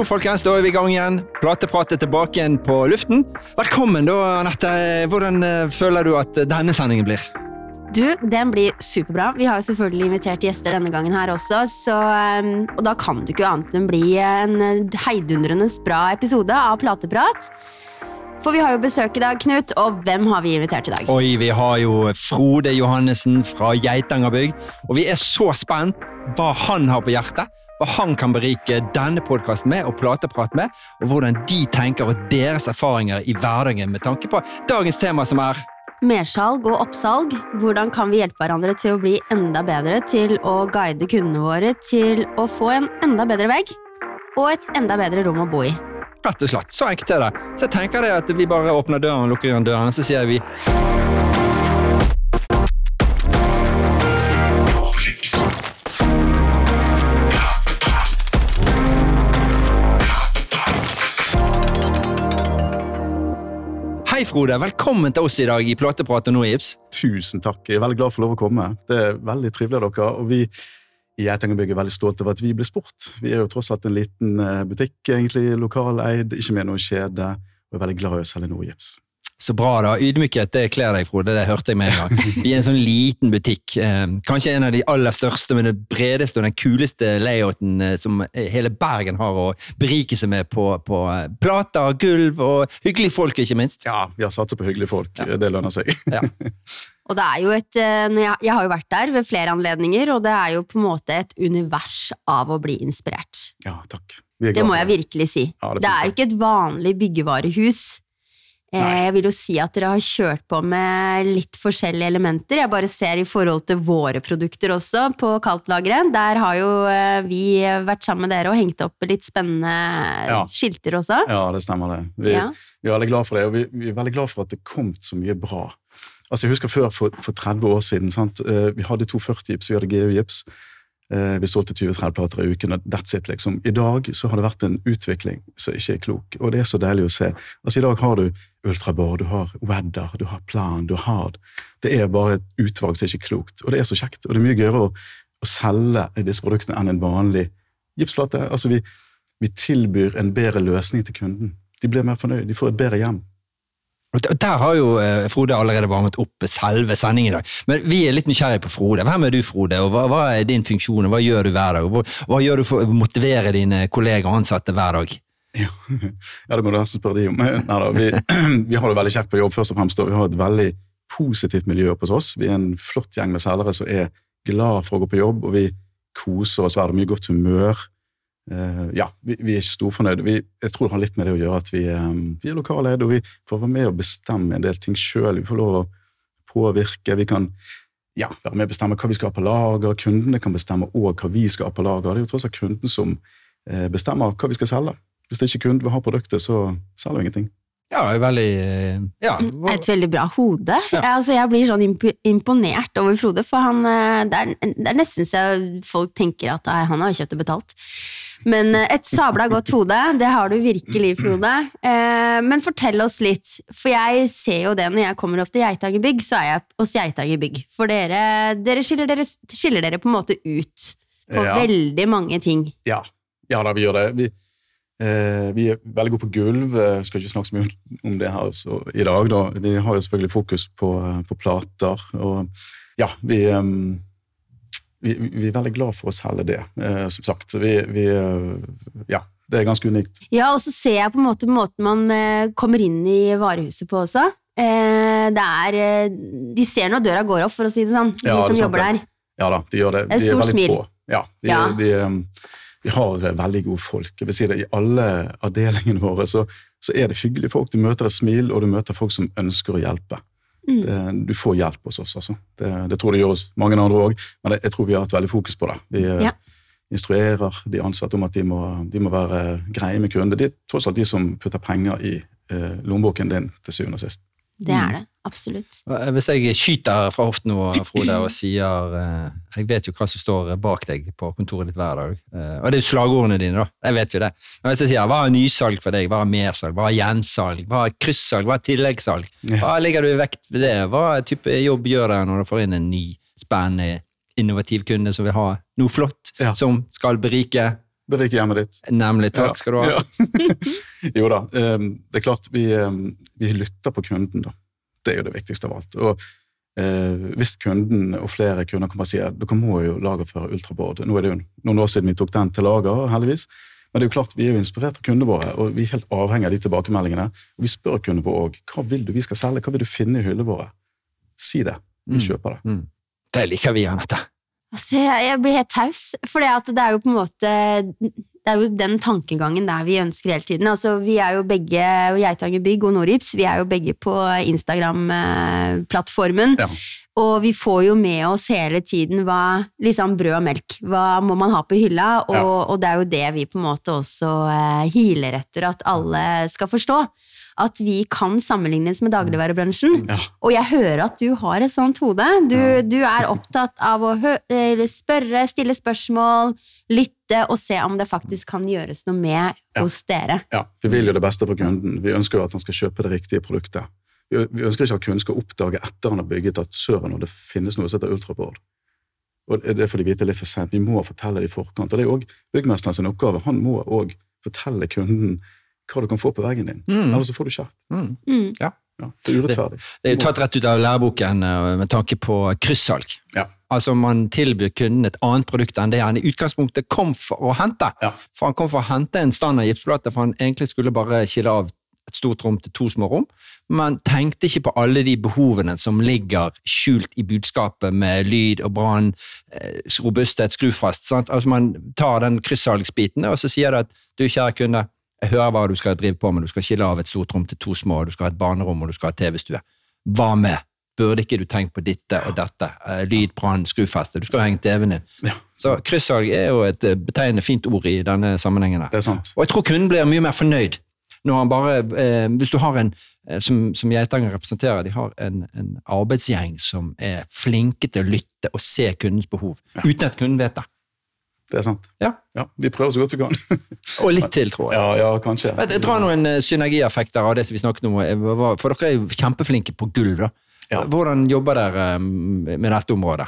Hallo, folkens. Da er vi i gang igjen. Plateprat er tilbake igjen på luften. Velkommen, da, Anette. Hvordan eh, føler du at denne sendingen blir? Du, den blir superbra. Vi har selvfølgelig invitert gjester denne gangen her også, så, um, og da kan det ikke annet enn bli en eh, heidundrende bra episode av Plateprat. For vi har jo besøk i dag, Knut, og hvem har vi invitert i dag? Oi, vi har jo Frode Johannessen fra Geitangerbygg, og vi er så spent hva han har på hjertet. Hva han kan berike denne podkasten med og plateprat med, og hvordan de tenker og deres erfaringer i hverdagen med tanke på dagens tema, som er Mersalg og oppsalg. Hvordan kan vi hjelpe hverandre til å bli enda bedre til å guide kundene våre til å få en enda bedre vegg og et enda bedre rom å bo i. Rett og slett. Så enkelt er det. Så jeg tenker det at vi bare åpner døren og lukker igjen døren, så sier vi Hei, Frode. Velkommen til oss i dag i Plateprat og Nogips. Tusen takk. Jeg er veldig glad for lov å komme. Det er veldig trivelig av dere. og vi i Geitangerbygg er veldig stolt over at vi blir spurt. Vi er jo tross alt en liten eh, butikk, egentlig lokaleid, ikke med noe kjede, og er veldig glad i å selge Nordgips. Så bra, da. Ydmykhet det kler deg, Frode. Det hørte jeg med en gang. Vi er en sånn liten butikk. Eh, kanskje en av de aller største, men det bredeste og den kuleste layouten eh, som hele Bergen har å berike seg med på, på plater, gulv og hyggelige folk, ikke minst. Ja, vi har satset på hyggelige folk. Ja. Det lønner seg. Ja. Og det er jo et Jeg har jo vært der ved flere anledninger, og det er jo på en måte et univers av å bli inspirert. Ja, takk. det må jeg virkelig si. Ja, det, det er jo ikke et vanlig byggevarehus. Nei. Jeg vil jo si at dere har kjørt på med litt forskjellige elementer. Jeg bare ser i forhold til våre produkter også, på kaldtlageret. Der har jo vi vært sammen med dere og hengt opp litt spennende ja. skilter også. Ja, det stemmer det. Vi, ja. vi, er veldig glad for det, og vi, vi er veldig glad for at det kom så mye bra. Altså Jeg husker før, for, for 30 år siden. Sant? Eh, vi hadde 240-gips, vi hadde GU-gips. Eh, vi solgte 20-30 plater i uken, og that's it. liksom. I dag så har det vært en utvikling som ikke er klok, og det er så deilig å se. Altså I dag har du Ultrabar, du har Wedder, du har Plan, du har Hard. Det er bare et utvalg som er ikke klokt, og det er så kjekt. Og det er mye gøyere å, å selge disse produktene enn en vanlig gipsplate. Altså vi, vi tilbyr en bedre løsning til kunden. De blir mer fornøyd, de får et bedre hjem. Der har jo eh, Frode allerede varmet opp selve sendingen i dag. Men vi er litt nysgjerrige på Frode. Hvem er du, Frode? og Hva, hva er din funksjon, og hva gjør du hver dag? Hva, hva, gjør du for å motivere dine kolleger og ansatte hver dag? Ja, ja det må du nesten spørre de om. Neida, vi, vi, har det veldig kjekt på jobb, først og fremst. Og vi har et veldig positivt miljø hos oss. Vi er en flott gjeng med selgere som er glad for å gå på jobb, og vi koser oss dag. Mye godt humør. Uh, ja, vi, vi, er ikke storfornøyde. Vi, jeg tror det har litt med det å gjøre at vi, um, vi er lokaleide, og vi får være med og bestemme en del ting sjøl. Vi får lov å påvirke. Vi kan ja, være med og bestemme hva vi skal ha på lager. Kundene kan bestemme òg hva vi skal ha på lager. Det er jo tross alt kunden som uh, bestemmer hva vi skal selge. Hvis ikke kunden vil ha produktet, så selger vi ingenting. Ja, det er veldig ja. Et veldig bra hode. Ja. Altså, jeg blir sånn imponert over Frode, for han, det, er, det er nesten så folk tenker at han har kjøpt og betalt. Men eh, et sabla godt hode, det har du virkelig, Frode. Eh, men fortell oss litt, for jeg ser jo det når jeg kommer opp til Geitanger så er jeg hos Geitanger For dere, dere, skiller dere, skiller dere, på en måte ut på ja. veldig mange ting. Ja. ja da, vi gjør det. Vi, eh, vi, er veldig gode på gulv. Jeg skal ikke snakke så mye om det her så, i dag. Da. Vi har jo selvfølgelig fokus på, på plater. Og ja, vi vi, vi, er veldig glad for å selge det, eh, som sagt. Vi, vi, eh, ja, det er ganske unikt. Ja, og så ser jeg på en måte måten man eh, kommer inn i varehuset på også. Eh, det er eh, De ser når døra går opp, for å si det sånn, de ja, som jobber der. Ja da, de gjør det. Et stort smil. På. Ja, de, ja. De, vi har veldig gode folk. Jeg vil si det, I alle avdelingene våre så, så er det hyggelige folk. Du møter et smil, og du møter folk som ønsker å hjelpe. Mm. Det, du får hjelp hos oss. Altså. Det, det, tror det gjør hos mange andre òg, men jeg tror vi har hatt veldig fokus på det. Vi eh, ja. instruerer de ansatte om at de må, de må være greie med kunder. Det er tross alt de som putter penger i eh, lommeboken din til syvende og sist. Det er det. Absolutt. Hvis jeg skyter fra hoften nå, Frode, og sier eh, Jeg vet jo hva som står bak deg på kontoret ditt hver dag. Eh, og det er jo slagordene dine, da. Jeg vet jo det. Men hvis jeg sier hva er nysalg for deg, hva er mersalg, hva er gjensalg, hva er kryssalg, hva er tilleggssalg? Hva legger du i vekt ved det? Hva type jobb gjør dere når du får inn en ny, spennende, innovativ kunde som vil ha noe flott, ja. som skal berike berike hjemmet ditt. Nemlig. Takk skal du ha. Jo da, ehm, det er klart vi, ehm, vi lytter på kunden, da. Det er jo det viktigste av alt. Og eh, hvis kunden og flere kunder kommer og sier dere må jo lagerføre ultraboard Nå er det jo noen år siden vi tok den til lager, heldigvis. Men det er jo klart, vi er jo inspirert av kundene våre, og vi er helt avhengig av de tilbakemeldingene. Og vi spør kundene våre òg hva vil du vi skal selge, hva vil du finne i hyllene våre. Si det. Vi Mm. kjøper det. Mm. Det liker vi, Anette. Altså, jeg, blir helt taus, for det er jo på en måte Det er jo den tankegangen der vi ønsker hele tiden. Altså, vi er jo begge, Geitanger Bygg og Norips, vi er jo begge på Instagram-plattformen. Ja. Og vi får jo med oss hele tiden hva liksom brød og melk, hva må man ha på hylla, og, Ja. og det er jo det vi på en måte også eh, hiler etter at alle skal forstå. At vi kan sammenlignes med dagligvarebransjen. Ja. Og jeg hører at du har et sånt hode. Du, Ja. du er opptatt av å spørre, stille spørsmål, lytte og se om det faktisk kan gjøres noe med Ja. hos dere. Ja, Vi vil jo det beste for kunden. Vi ønsker jo at han skal kjøpe det riktige produktet. Vi vi ønsker ikke at kunden skal oppdage etter han har bygget at søren og det finnes noe som heter ultraboard. Og Det får de vite litt for sent. Vi må fortelle det i forkant. Og Det er òg byggmesteren sin oppgave. Han må òg fortelle kunden hva du kan få på veggen din. Mm. Ellers så får du kjeft. Mm. Ja. Ja, det er urettferdig. Det er jo tatt rett ut av læreboken eh, med tanke på kryssalg. Ja. Altså Man tilbyr kunden et annet produkt enn det han i utgangspunktet kom for å hente. Ja. For Han kom for å hente en standard gipsplate, for han egentlig skulle bare skille av et stort rom til to små rom, men tenkte ikke på alle de behovene som ligger skjult i budskapet med lyd og brann, eh, robusthet, skrufast. Sant? Altså Man tar den kryssalgsbiten, og så sier det at du, kjære kunde, jeg hører hva du skal drive på med, du skal skille av et stort rom til to små, du skal ha et barnerom og du skal ha TV-stue. Hva med? Burde ikke du tenkt på dette og dette? Eh, Lyd, brann, skrufeste. Du skal jo henge TV-en din. Ja. Så kryssalg er jo et eh, betegnende fint ord i denne sammenhengen. Det er sant. Og jeg tror kunden blir mye mer fornøyd når han bare eh, Hvis du har en eh, som, som Geitanger representerer, de har en, en arbeidsgjeng som er flinke til å lytte og se kundens behov, uten at kunden vet det. Det er sant. Ja. Ja, Vi prøver så godt vi kan. Og litt til, tror jeg. Ja, ja kanskje. Jeg dra noen eh, synergieffekter av det som vi snakket om, eh, for dere er jo kjempeflinke på gulv. da. Ja. Hvordan jobber dere eh, med dette området?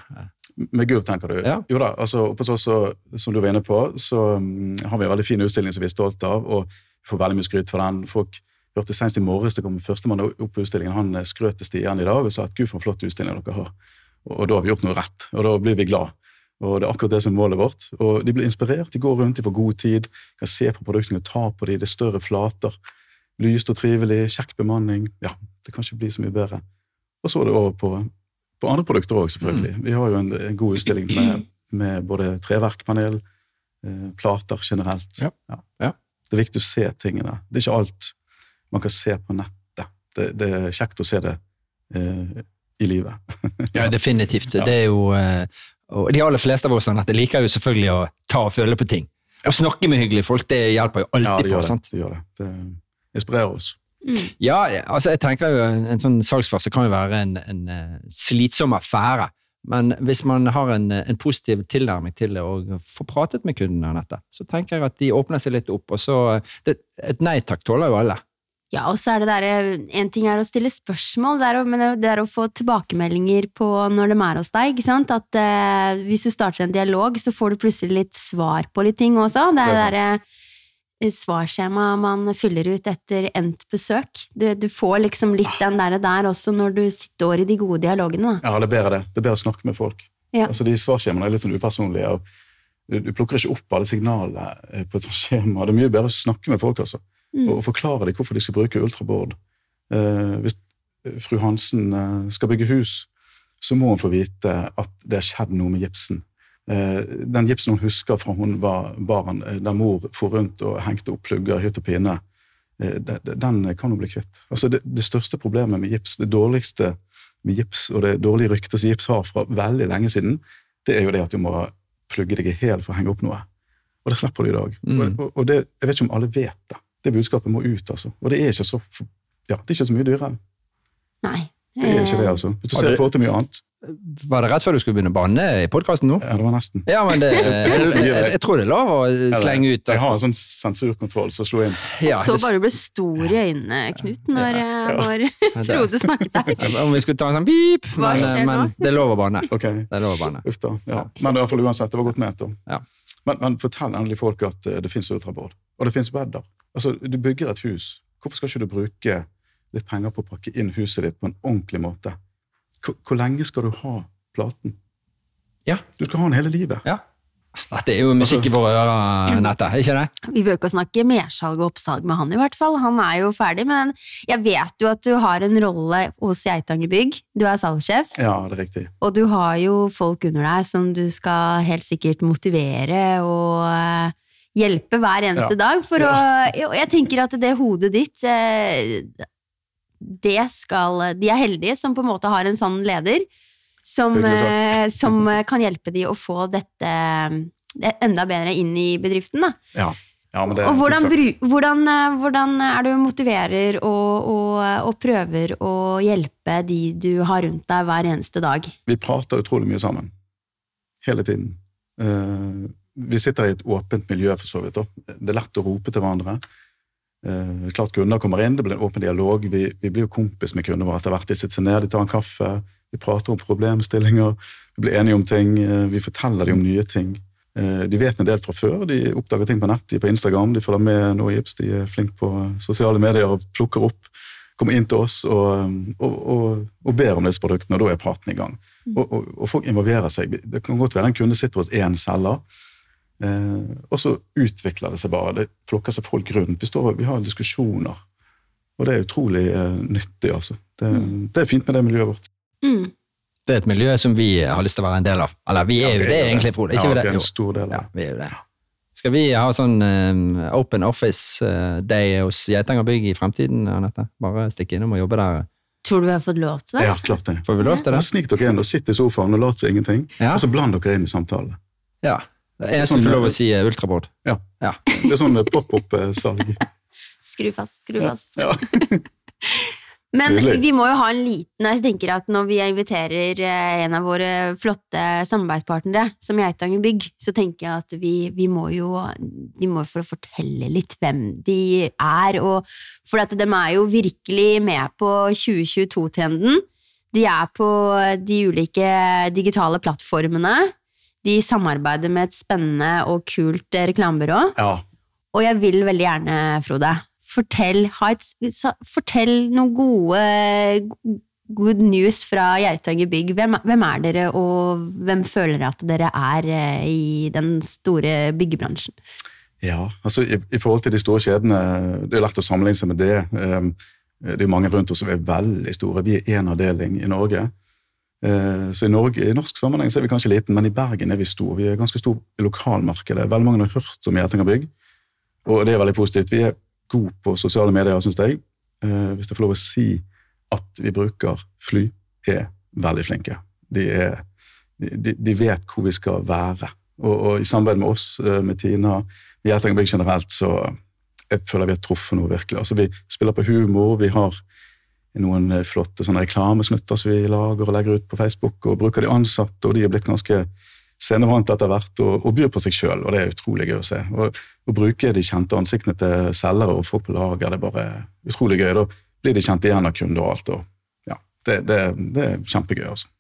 Med gulv, tenker du? Ja. Jo da, altså oppe hos oss, så- som du var inne på, så mm, har vi en veldig fin utstilling som vi er stolt av, og vi får veldig mye skryt for den. Folk hørte senest i morges det kom førstemann opp på utstillingen, han skrøt til Stian i dag og sa at gud for en flott utstilling dere har. Og da har vi gjort noe rett, og da blir vi glad. Og det er akkurat det som er målet vårt. Og de blir inspirert, de går rundt, de får god tid, kan se på produktene, ta på dem, det er større flater. Lyst og trivelig, kjekk bemanning. Ja, det kan ikke bli så mye bedre. Og så er det over på, på andre produkter òg, selvfølgelig. Vi har jo en, en god utstilling med, med både treverkpanel, eh, plater generelt. Ja. Ja. Det er viktig å se tingene. Det er ikke alt man kan se på nettet. Det, det er kjekt å se det eh, i livet. Ja, definitivt. Det er jo, eh, og de aller fleste av oss Annette, liker jo selvfølgelig å ta og føle på ting. Å snakke med hyggelige folk, det hjelper jo Ja, alltid det på. det. sant? det gjør det. Det inspirerer oss. Ja, altså jeg tenker jo en, sånn salgsfase kan jo være en, en eh, slitsom affære. Men hvis man har en, en positiv tilnærming til det og får pratet med kundene, så tenker jeg at de åpner seg litt opp. og så, det, Et nei takk tåler jo alle. Ja, og så er det der, En ting er å stille spørsmål, det er å, men det er å få tilbakemeldinger på når de er hos deg. ikke sant? At eh, Hvis du starter en dialog, så får du plutselig litt svar på litt ting også. Det er Det er derre svarskjema man fyller ut etter endt besøk. Du, du får liksom litt den der, der også når du står i de gode dialogene. Da. Ja, det er bedre det. Det er bedre å snakke med folk. Ja. Altså, De svarskjemaene er litt sånn upersonlige. og du, du plukker ikke opp alle signalene eh, på et sånt skjema. Det er mye bedre å snakke med folk altså. Mm. og, og forklare dem hvorfor de skal bruke ultrabord. Eh, hvis eh, fru Hansen eh, skal bygge hus, så må hun få vite at det har skjedd noe med gipsen. Eh, den gipsen hun husker fra hun var barn, eh, der mor for rundt og hengte opp plugger i hytt og pinne, eh, den kan hun bli kvitt. Altså det, det største problemet med gips, det dårligste med gips, og det dårlige ryktet som gips har fra veldig lenge siden, det er jo det at du må plugge deg i hæl for å henge opp noe. Og det slipper du i dag. Mm. Og, og det, jeg vet ikke om alle vet det. Det budskapet må ut, altså. Og det er ikke så, ja, det er ikke så mye dyrere. Nei. Det er ikke det, Eh, altså. Hvis du ser i forhold til mye annet. Var det rett før du skulle begynne å banne i podkasten nå? Ja, det var nesten. Ja, men det, jeg, jeg, jeg tror det er lov å slenge ut Jeg har en sånn sensurkontroll som slo inn. ja, så bare du ble stor i øynene, Knut, når, eh, når det- Frode snakket der. Om vi skulle ta en sånn pip, men, nå? men det er lov å banne. Ok, Det er lov å banne. uff da. Ja. Men i hvert fall uansett, det var godt ment. da. Ja. Men, men fortell endelig folk at eh, det finnes ultrabord, og det finnes bedder. Altså, Du bygger et hus. Hvorfor skal ikke du bruke litt penger på å pakke inn huset ditt på en ordentlig måte? Hvor, hvor lenge skal du ha platen? Ja. Du skal ha den hele livet. ja. Dette er jo musikk i våre ører, Nette, ikke det? Vi bør ikke snakke mersalg og oppsalg med han i hvert fall, han er jo ferdig, men jeg vet jo at du har en rolle hos Geitanger Bygg, du er salgssjef, Ja, det er riktig. og du har jo folk under deg som du skal helt sikkert motivere og eh, hjelpe hver eneste Ja. dag, for å, og jeg tenker at det hodet ditt, eh, det skal, de er heldige som på en måte har en sånn leder, som, eh, som kan hjelpe de å få dette eh, enda bedre inn i bedriften da. Ja, ja men det er Og hvordan, hvordan, eh, hvordan er du motiverer og, og, og prøver å hjelpe de du har rundt deg hver eneste dag? Vi prater utrolig mye sammen. Hele tiden. Eh, vi sitter i et åpent miljø, for så vidt. da. Det er lett å rope til hverandre. Eh, klart Kunder kommer inn, det blir en åpen dialog. Vi, vi blir jo kompis med kundene våre etter hvert. De sitter seg ned, de tar en kaffe, vi prater om problemstillinger, vi blir enige om ting, eh, vi forteller dem om nye ting. Eh, de vet en del fra før, de oppdager ting på nett, de er på Instagram, de følger med nå i Ips, de er flinke på sosiale medier og plukker opp, kommer inn til oss og, og, og, og ber om disse produktene, og da er praten i gang. Og, og, folk involverer seg. Det kan godt være en kunde sitter hos én selger, eh, og så utvikler det seg bare. Det flokker seg folk rundt. Vi, står, vi har diskusjoner, og det er utrolig eh, nyttig. altså. Det, det er fint med det miljøet vårt. Mm. Det er et miljø som vi har lyst til å være en del av. Eller vi er jo det, egentlig, Frode. Ikke ja, vi det? vi er en stor del av det. vi er jo det. Skal vi ha sånn eh, open office eh, day hos Geitanger Bygg i fremtiden, Anette? Bare stikke innom og jobbe der. Tror du vi har fått lov til det? Ja, klart det. Får vi lov til det? Snik dere inn og sitt i sofaen og lat som ingenting, Ja. og så bland dere inn i samtalen. Ja. Det eneste vi får lov å si, er ultrabord. Ja. Ja. Det er sånn pop-opp-salg. Skru fast, skru fast. Ja. Men vi må jo ha en liten Jeg tenker at når vi inviterer eh, en av våre flotte samarbeidspartnere, som Geitanger Bygg, så tenker jeg at vi, vi må jo De må få fortelle litt hvem de er, og For at de er jo virkelig med på 2022-trenden. De er på de ulike digitale plattformene. De samarbeider med et spennende og kult reklamebyrå. ja. Og jeg vil veldig gjerne, Frode, fortell, et, fortell noen gode good news fra Geitanger Bygg. Hvem, hvem er dere, og hvem føler dere at dere er eh, i den store byggebransjen? Ja, altså i, i forhold til de store kjedene, det er lett å sammenligne seg med det. Um, Det er mange rundt oss som er veldig store. Vi er én avdeling i Norge. Eh, Så i, Norge, i norsk sammenheng så er vi kanskje liten, men i Bergen er vi store. Vi er ganske store i lokalmarkedet. Veldig mange har hørt om Geitanger Bygg, og det er veldig positivt. Vi er gode på sosiale medier, syns jeg. Eh, Hvis jeg får lov å si at vi bruker fly, er veldig flinke. De, er, de, de vet hvor vi skal være. Og, og i samarbeid med oss, eh, med Tina, med Geitanger Bygg generelt, så jeg føler vi har truffet noe virkelig. Altså, vi spiller på humor, vi har noen eh, flotte sånne reklamesnutter som vi lager og legger ut på Facebook, og bruker de ansatte, og de er blitt ganske scenevant etter hvert og, og byr på seg sjøl, og det er utrolig gøy å se. Å bruke de kjente ansiktene til selgere og folk på lager, det er bare utrolig gøy. Da blir de kjent igjen av kunder og alt. og ja, Det, det, det er kjempegøy, altså.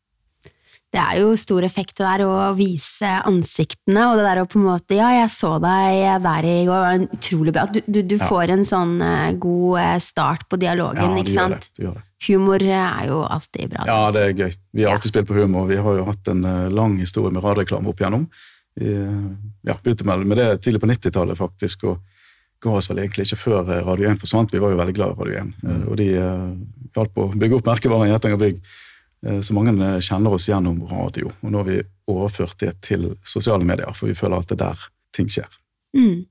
Det er jo stor effekt det der å vise ansiktene, og det der å på en måte Ja, jeg så deg der i går, det var utrolig bra. Du, du, du Ja. får en sånn eh, god eh, start på dialogen, Ja, ikke sant? det. Det. Humor eh, er jo alltid bra. Ja, altså. det er gøy. Vi har alltid spilt på humor. Vi har jo hatt en lang historie med radioreklame opp igjennom. Vi ja, begynte med, med det tidlig på 90-tallet, faktisk, og ga oss vel egentlig ikke før Radio 1 forsvant. Vi var jo veldig glad i Radio 1, eh, og de uh, hjalp å bygge opp merkevaren Gjetanger Bygg. Eh, Så mange eh, kjenner oss gjennom radio, og nå har vi overført det til sosiale medier, for vi føler at det er der ting skjer. Mm.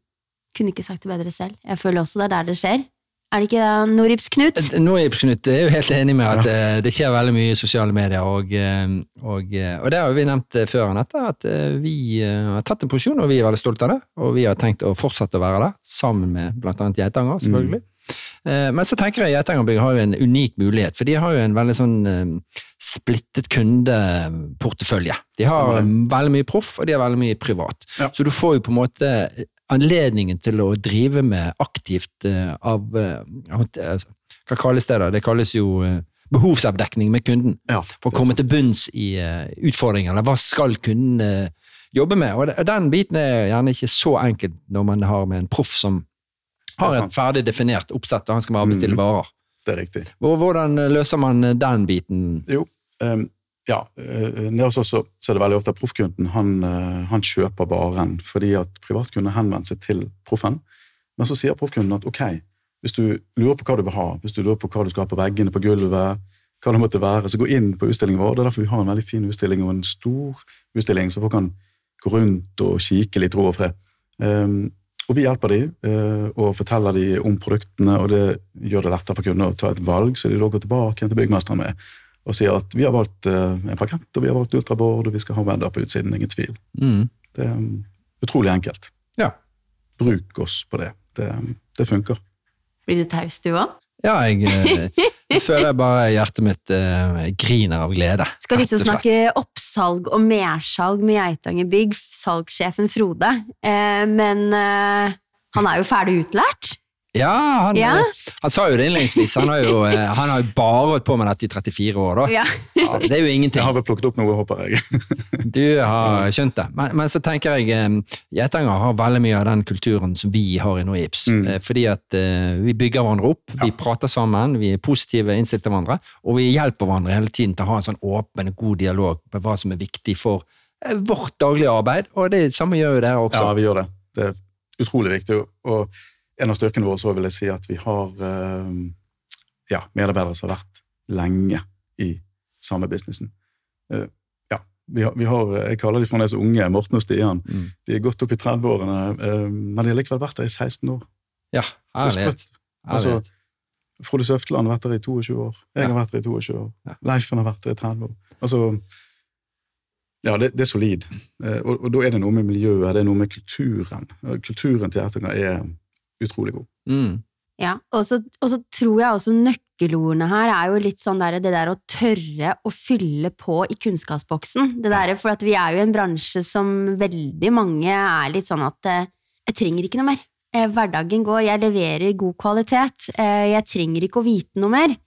Kunne ikke sagt det bedre selv. Jeg føler også det er der det skjer. Er det ikke det, Noribs Knut? Nå er er jo helt enig med at ja. det skjer veldig mye i sosiale medier, og, eh, og, eh, og det har jo vi nevnt før før, Anette, at eh, vi eh, har tatt en posisjon, og vi er veldig stolte av det. Og vi har tenkt å fortsette å være det, sammen med blant annet Geitanger, selvfølgelig. Eh, Men så tenker jeg Geitangerbygg har jo en unik mulighet, for de har jo en veldig sånn eh, splittet kundeportefølje. De har veldig mye proff, og de har veldig mye privat. Ja. Så du får jo på en måte anledningen til å drive med aktivt eh, av eh, altså, Hva kalles det, da? Det kalles jo eh, behovsavdekning med kunden. Ja, For å komme til bunns i eh, utfordringer, eller hva skal kunden eh, jobbe med. Og den biten er gjerne ikke så enkelt når man har med en proff som har et ferdig definert oppsett, og han skal bare bestille Mm. varer. Det er riktig. Hvordan løser man den biten? Jo, um, ja. eh, Nede hos oss så er det veldig ofte at proffkunden han, eh, han kjøper varen fordi at privatkunden henvender seg til proffen. Men så sier proffkunden at ok, hvis du lurer på hva du vil ha, hvis du lurer på hva du skal ha på veggene, på gulvet, hva det måtte være, så gå inn på utstillingen vår. Det er derfor vi har en veldig fin utstilling og en stor utstilling, så folk kan gå rundt og kikke litt ro og fred. Ehm, og vi hjelper dem eh, og forteller dem om produktene, og det gjør det lettere for kunder å ta et valg, så de da går tilbake til byggmesteren med og sier at vi har valgt eh, en parkett, og vi har valgt ultraboard, og vi skal ha vedder på utsiden, ingen tvil. Mm. Det er um, utrolig enkelt. Ja. Bruk oss på det. Det, um, det funker. Blir du taus, du òg? Ja, jeg, eh, jeg føler bare hjertet mitt eh, griner av glede. Skal liksom snakke oppsalg og mersalg med Geitanger Bygg, salgssjefen Frode. Eh, men eh, han er jo ferdig utlært. Ja, han, Ja. eh, han sa jo det innledningsvis. Han har jo, eh, han har jo bare holdt på med dette i 34 år, da. Ja. Så det er jo ingenting. Jeg har vel plukket opp noe, håper jeg. Du har skjønt det. Men, men så tenker jeg eh, Geitanger har veldig mye av den kulturen som vi har i Noips. Mm. Fordi at uh, vi bygger hverandre opp, vi prater sammen, vi er positive innstilt til hverandre, og vi hjelper hverandre hele tiden til å ha en sånn åpen og god dialog på hva som er viktig for vårt daglige arbeid, og det samme gjør jo dere også. Ja, vi gjør det. Det er utrolig viktig. Og en av styrkene våre så vil jeg si at vi har um, ja, medarbeidere som har vært lenge i samme businessen. Eh, ja, vi har, vi har, jeg kaller de fremdeles unge, Morten og Stian. Mm. De er godt opp i 30-årene, eh, men de har likevel vært der i 16 år. Ja, er herlighet. Altså. Frode Søfteland har vært der i 22 år. Jeg har vært der i 22 år. Ja. Leifen har vært der i 30 år. Altså, ja, det, det er solid. Eh, Og, og da er det noe med miljøet, det er noe med kulturen. Kulturen til Ertanger er utrolig god. Mm. Ja, og så, og så tror jeg også nøkkelordene her er jo litt sånn der, det der å tørre å fylle på i kunnskapsboksen. Det der, for at vi er jo i en bransje som veldig mange er litt sånn at eh, jeg trenger ikke noe mer. Eh, Hverdagen går, jeg leverer god kvalitet, eh, jeg trenger ikke å vite noe mer.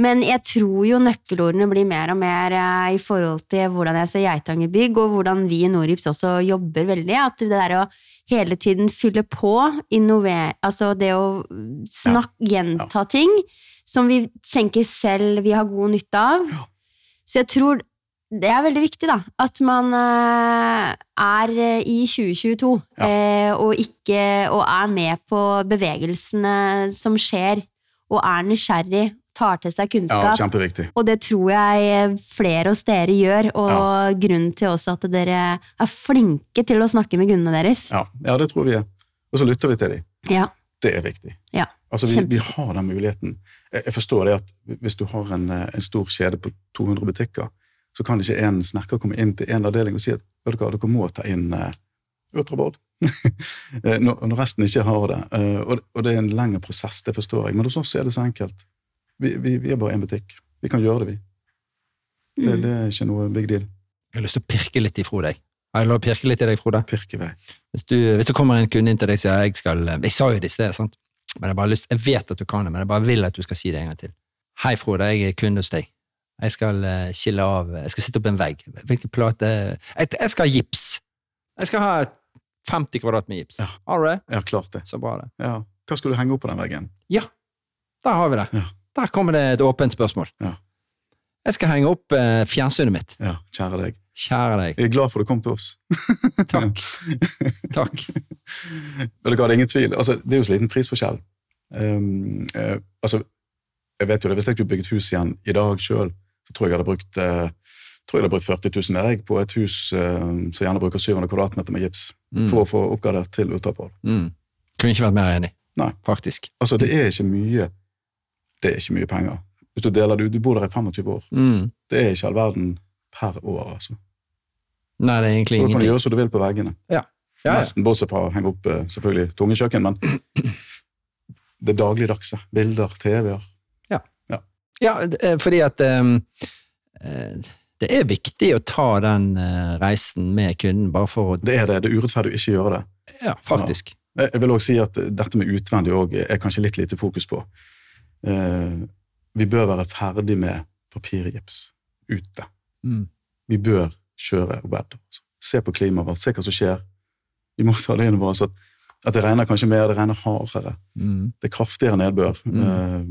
Men jeg tror jo nøkkelordene blir mer og mer i forhold til hvordan jeg ser Geitanger bygg, og hvordan vi i Norips også jobber veldig. At det der å hele tiden fylle på, innovere Altså det å snakke, gjenta ting som vi tenker selv vi har god nytte av. Så jeg tror det er veldig viktig, da. At man eh, er eh, i 2022 Ja. eh, og ikke Og er med på bevegelsene som skjer, og er nysgjerrig, tar til seg Ja, kunnskap. Kjempeviktig. Og det tror jeg flere hos dere gjør, og grunnen til også at dere er flinke til å snakke med kundene deres. Ja, ja, det tror vi er. Og så lytter vi til dem. Ja. Det er viktig. Ja, Altså, vi, vi har den muligheten. Jeg, forstår det at hvis du har en, eh, en stor kjede på 200 butikker, så kan ikke en snekker komme inn til en avdeling og si at vet du hva, dere må ta inn uh, ultraboard. Eh, når, når resten ikke har det. Eh, og, og det er en lengre prosess, det forstår jeg. Men hos oss er det så enkelt. Vi, vi, vi er bare én butikk. Vi kan gjøre det, vi. Det, Mm. det er ikke noe big deal. Jeg har lyst til å pirke litt ifra deg. Har jeg lov å pirke litt i deg, Frode? Pirke i vei. Hvis, du, hvis det kommer en kunde inn til deg og sier jeg skal Jeg sa jo det i sted, sant? Men jeg, bare lyst, jeg vet at du kan det, men jeg bare vil at du skal si det en gang til. Hei, Frode, jeg er kunde hos deg. Jeg skal eh, skille av Jeg skal sitte opp en vegg. Hvilken plate jeg, jeg skal ha gips. Jeg skal ha 50 kvadrat med gips. Ja. Har du det? Ja, klart det. Så bra, det. Ja. Hva skal du henge opp på den veggen? Der har vi det. Ja. Der kommer det et åpent spørsmål. Ja. Jeg skal henge opp eh, fjernsynet mitt. Ja, kjære deg. Kjære deg. Jeg er glad for du kom til oss. Takk. Takk. Vet du hva, det er ingen tvil. Altså, det er jo så liten prisforskjell. Um, eh, altså, jeg vet jo det, Hvis jeg skulle bygget hus igjen i dag sjøl, så tror jeg jeg hadde brukt eh, tror jeg hadde brukt 40 000 mer jeg, på et hus eh, som gjerne bruker 700 kvadratmeter med gips, Mm. for å få oppgradert til utapål. Mm. Kunne ikke vært mer enig. Nei. Faktisk. Altså, det er ikke mye det er ikke mye penger. Hvis du deler det ut, du bor der i 25 år. Mm. Det er ikke all verden per år, altså. Nei, det er egentlig ingenting. da kan du gjøre som du vil på veggene. Ja, ja. Nesten bortsett fra å henge opp eh, selvfølgelig tunge kjøkken, men det dagligdagse. Bilder, TV-er. Ja, ja. eh, fordi at eh, det er viktig å ta den reisen med kunden, bare for å Det er det. Det er urettferdig å ikke gjøre det. Ja, faktisk. Jeg vil også si at dette med utvendig også er kanskje litt lite fokus på. Eh, vi bør være ferdig med papirgips ute. Mm. Vi bør kjøre. Altså. Se på klimaet vårt, se hva som skjer. Vi må ta det inn over oss at, at det regner kanskje mer, det regner hardere. Mm. Det er kraftigere nedbør. Mm. Eh,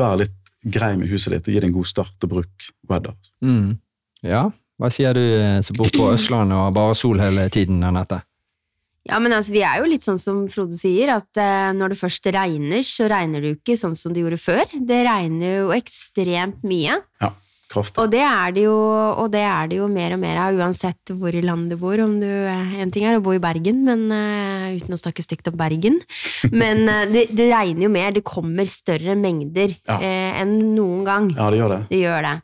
vær litt grei med huset ditt og gi det en god start og bruk weather. Mm. Ja, hva sier du eh, som bor på Østlandet og har bare sol hele tiden, Anette? Ja, men altså, Vi er jo litt sånn som Frode sier, at eh, når det først regner, så regner det jo ikke sånn som det gjorde før. Det regner jo ekstremt mye. Ja, kraftig. Og det er det jo, og det er det jo mer og mer av, uansett hvor i landet du bor. Om du, eh, en ting er å bo i Bergen, men eh, uten å snakke stygt om Bergen. Men eh, det, det regner jo mer, det kommer større mengder Ja. eh, enn noen gang. Ja, det gjør det. Det gjør det.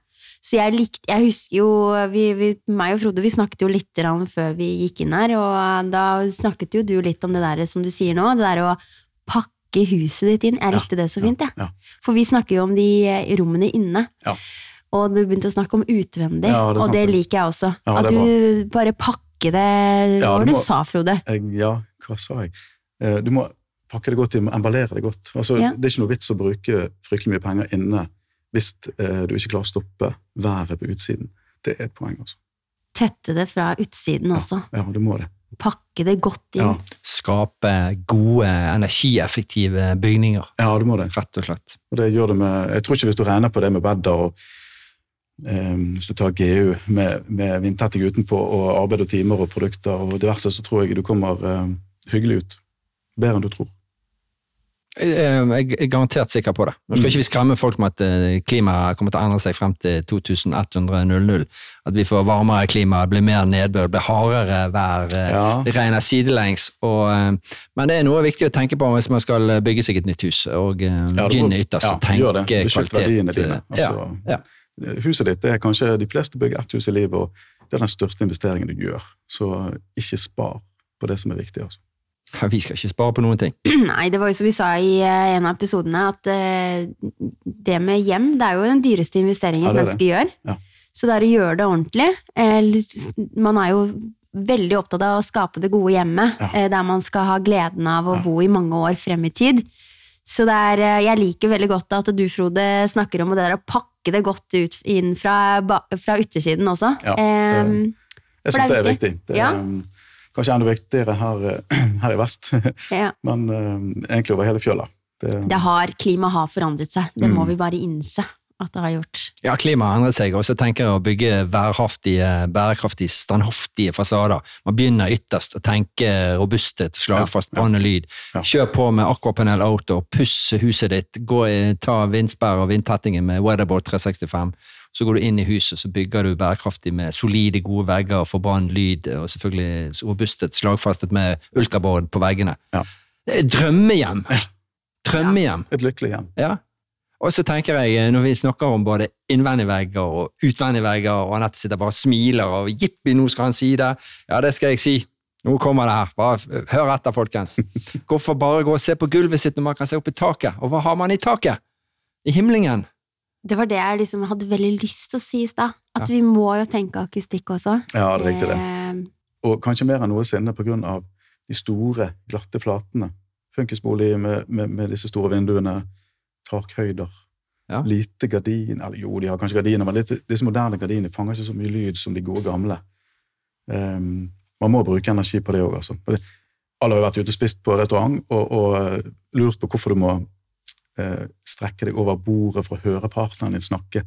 Så jeg likte, jeg husker jo, vi, vi, meg og Frode vi snakket jo litt før vi gikk inn her, og da snakket jo du litt om det der som du sier nå, det der å pakke huset ditt inn. Jeg Ja, likte det så fint, jeg. ja. For vi snakker jo om de eh, rommene inne. Ja. Og du begynte å snakke om utvendig, Ja, det og det liker jeg også. Ja, At du bare pakker det Hva var du det du må- sa, Frode? Jeg, ja, hva sa jeg? Eh, Du må pakke det godt inn, emballere det godt. Altså, Ja. Det er ikke noe vits å bruke fryktelig mye penger inne hvis eh, du ikke klarer å stoppe været på utsiden. Det er et poeng, altså. Tette det fra utsiden også. Ja, du må det. Pakke det godt inn. Ja, Skape gode, energieffektive bygninger, ja du må det. rett og slett. Og det gjør det med, jeg tror ikke hvis du regner på det med bedder og Um, hvis du tar GU med, med vindtetting utenpå og arbeid og timer og produkter og diverse, så tror jeg du kommer um, hyggelig ut. Bedre enn du tror. Eh, Jeg er garantert sikker på det. Nå skal ikke vi skremme folk med at eh, klimaet kommer til å endre seg frem til 2100. At vi får varmere klima, blir mer nedbør, blir hardere vær, eh, Ja. det regner sidelengs. Og, men det er noe viktig å tenke på hvis man skal bygge seg et nytt hus. Og Ja, gin ytterst, ja, tenke. Kvalitet. dine. Altså, ja, ja. Huset ditt det er kanskje De fleste bygger ett hus i livet, og det er den største investeringen du gjør. Så ikke spar på det som er viktig. altså. Vi skal ikke spare på noen ting. Nei, det var jo som vi sa i eh, en av episodene, at eh, det med hjem, det er jo den dyreste investeringen Ja, et menneske gjør. Ja. Så det er å gjøre det ordentlig. Eh, Man er jo veldig opptatt av å skape det gode hjemmet, Ja. der man skal ha gleden av å Ja. bo i mange år frem i tid. Så det er, jeg liker veldig godt at du, Frode, snakker om det der å pakke det godt ut inn fra, fra utersiden også. Ja, det, Jeg syns det er viktig. viktig. Det Ja. Kanskje enda viktigere her, eh, her i vest, ja. men um, egentlig over hele fjøla. Det, Det har, klimaet har forandret seg. Det må Mm. vi bare innse at det har gjort. Ja, klimaet har endret seg, og så tenker jeg å bygge værhaftige, bærekraftige, standhaftige fasader. Man begynner ytterst å tenke robusthet, slagfast, Ja, ja. brann og lyd. Ja. Kjør på med Aquapanel Auto, puss huset ditt, gå, i- ta vindsperre og vindtettingen med Weatherboard 365. Så går du inn i huset, så bygger du bærekraftig med solide, gode vegger for brann, lyd, og selvfølgelig robustet, slagfastet med ultraboard på veggene. Ja. Det er drømmehjem! Drømmehjem! et lykkelig hjem. Ja. Og så tenker jeg, eh, når vi snakker om både innvendige vegger og utvendige vegger, og Anette sitter bare og smiler og jippi, nå skal han si det. Ja, det skal jeg si. Nå kommer det her. Bare hør etter, folkens. Hvorfor bare gå og se på gulvet sitt når man kan se opp i taket? Og hva har man i taket? I himlingen. Det var det jeg liksom hadde veldig lyst til å si i stad. At vi må jo tenke akustikk også. Ja, det er riktig det. Eh, Og kanskje mer enn noensinne på grunn av de store, glatte flatene. Funkisbolig med, med, med disse store vinduene, takhøyder, Ja. lite gardin Eller jo, de har kanskje gardiner, men disse, disse moderne gardinene fanger ikke så mye lyd som de gode gamle. Um, man må bruke energi på det òg, altså. Alle har jo vært ute og spist på restaurant og, og eh, lurt på hvorfor du må strekke deg over bordet for å høre partneren din snakke.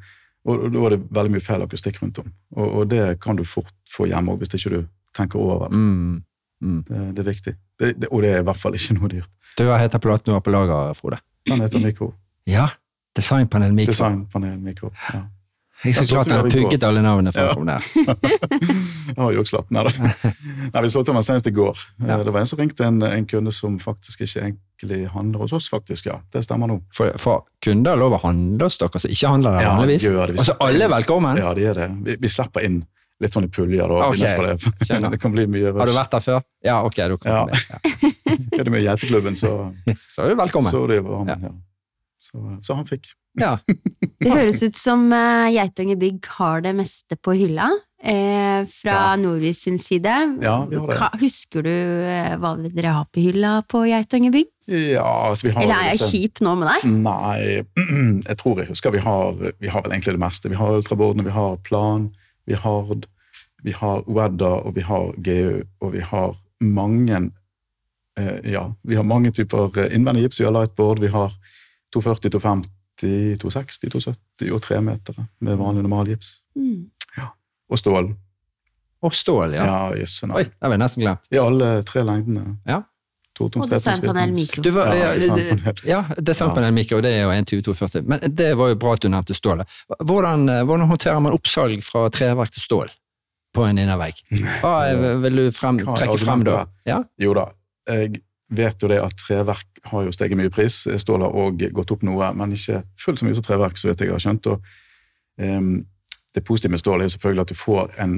Og, og Da er det veldig mye feil akustikk rundt om. Og, og det kan du fort få hjemme òg, hvis ikke du tenker over det. Mm. Mm. Det, det er viktig. Det, det, og det er i hvert fall ikke noe dyrt. Du har heter platen du har på lager, Frode? Den heter Mikro. Ja. Designpanel Mikro. Designpanel Mikro. Ja. Jeg er så glad at jeg pugget alle navnene for Ja. å komme der. Jeg har jukslapp. Nei da. Nei, vi solgte den senest i går. Ja. Det var en som ringte en, en kunde som faktisk ikke egentlig handler hos oss, faktisk. Ja, det stemmer nå. For, for kunder har lov å handle hos dere som ikke handler der Ja, vanligvis? gjør det. Altså alle er velkommen? Ja, de er det. Vi, vi slipper inn litt sånn i puljer. Da, Ok. innenfor det. Det kan bli mye Har du vært der før? Ja, ok, du kan Ja. med. Ja. Er du med i Geiteklubben, så, Så er du velkommen. så, det var han, ja. så, så han fikk. Ja. Det høres ut som uh, Geitanger Bygg har det meste på hylla. Eh, fra Ja. Norvis sin side. Ja, vi har det. Hva, Husker du eh, hva dere har på hylla på Geitanger Bygg? Ja, altså vi har Eller er jeg disse- kjip nå med deg? Nei, jeg tror jeg husker vi har, vi har vel egentlig det meste. Vi har ultrabordene, vi har plan, vi har vi har Wedda, og vi har GU, og vi har mange eh, ja, vi har mange typer eh, innvendig gips. Vi har lightboard, vi har 240, 250, 260, 270 og 3 meter med vanlig normalgips. Mm. Og stål. Og stål, ja. Ja, yes, Oi, det har vi nesten glemt. I alle tre lengdene. Ja. Totons, Og designpanel mikro. Du var, Ja, ja, designpanel. det- ja, designpanel mikro, det er jo 120-240. Men det var jo bra at du nevnte stålet. Hvordan, eh, hvordan håndterer man oppsalg fra treverk til stål på en innervegg? Hva vil du frem, trekke frem da? Ja? Jo da, jeg vet jo det at treverk har jo steget mye i pris. Stål har òg gått opp noe, men ikke fullt så mye som treverk, så vidt jeg har skjønt. Og, um, det positive med stål er selvfølgelig at du får en,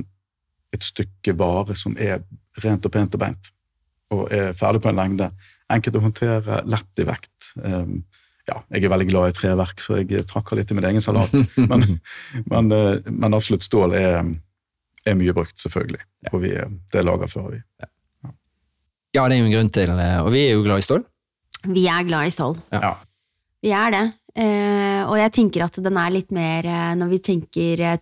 et stykke vare som er rent og pent og beint, og er ferdig på en lengde. Enkelt å håndtere, lett i vekt. Um, ja, jeg er veldig glad i treverk, så jeg trakker litt i min egen salat. Men, men, eh, men absolutt stål er, er mye brukt, selvfølgelig. Og vi, det lagerfører vi. ja, det er jo en grunn til eh, Og vi er jo glad i stål. Vi er glad i stål. Ja. Vi er det. Eh, og jeg tenker at den er litt mer, eh, når vi tenker eh,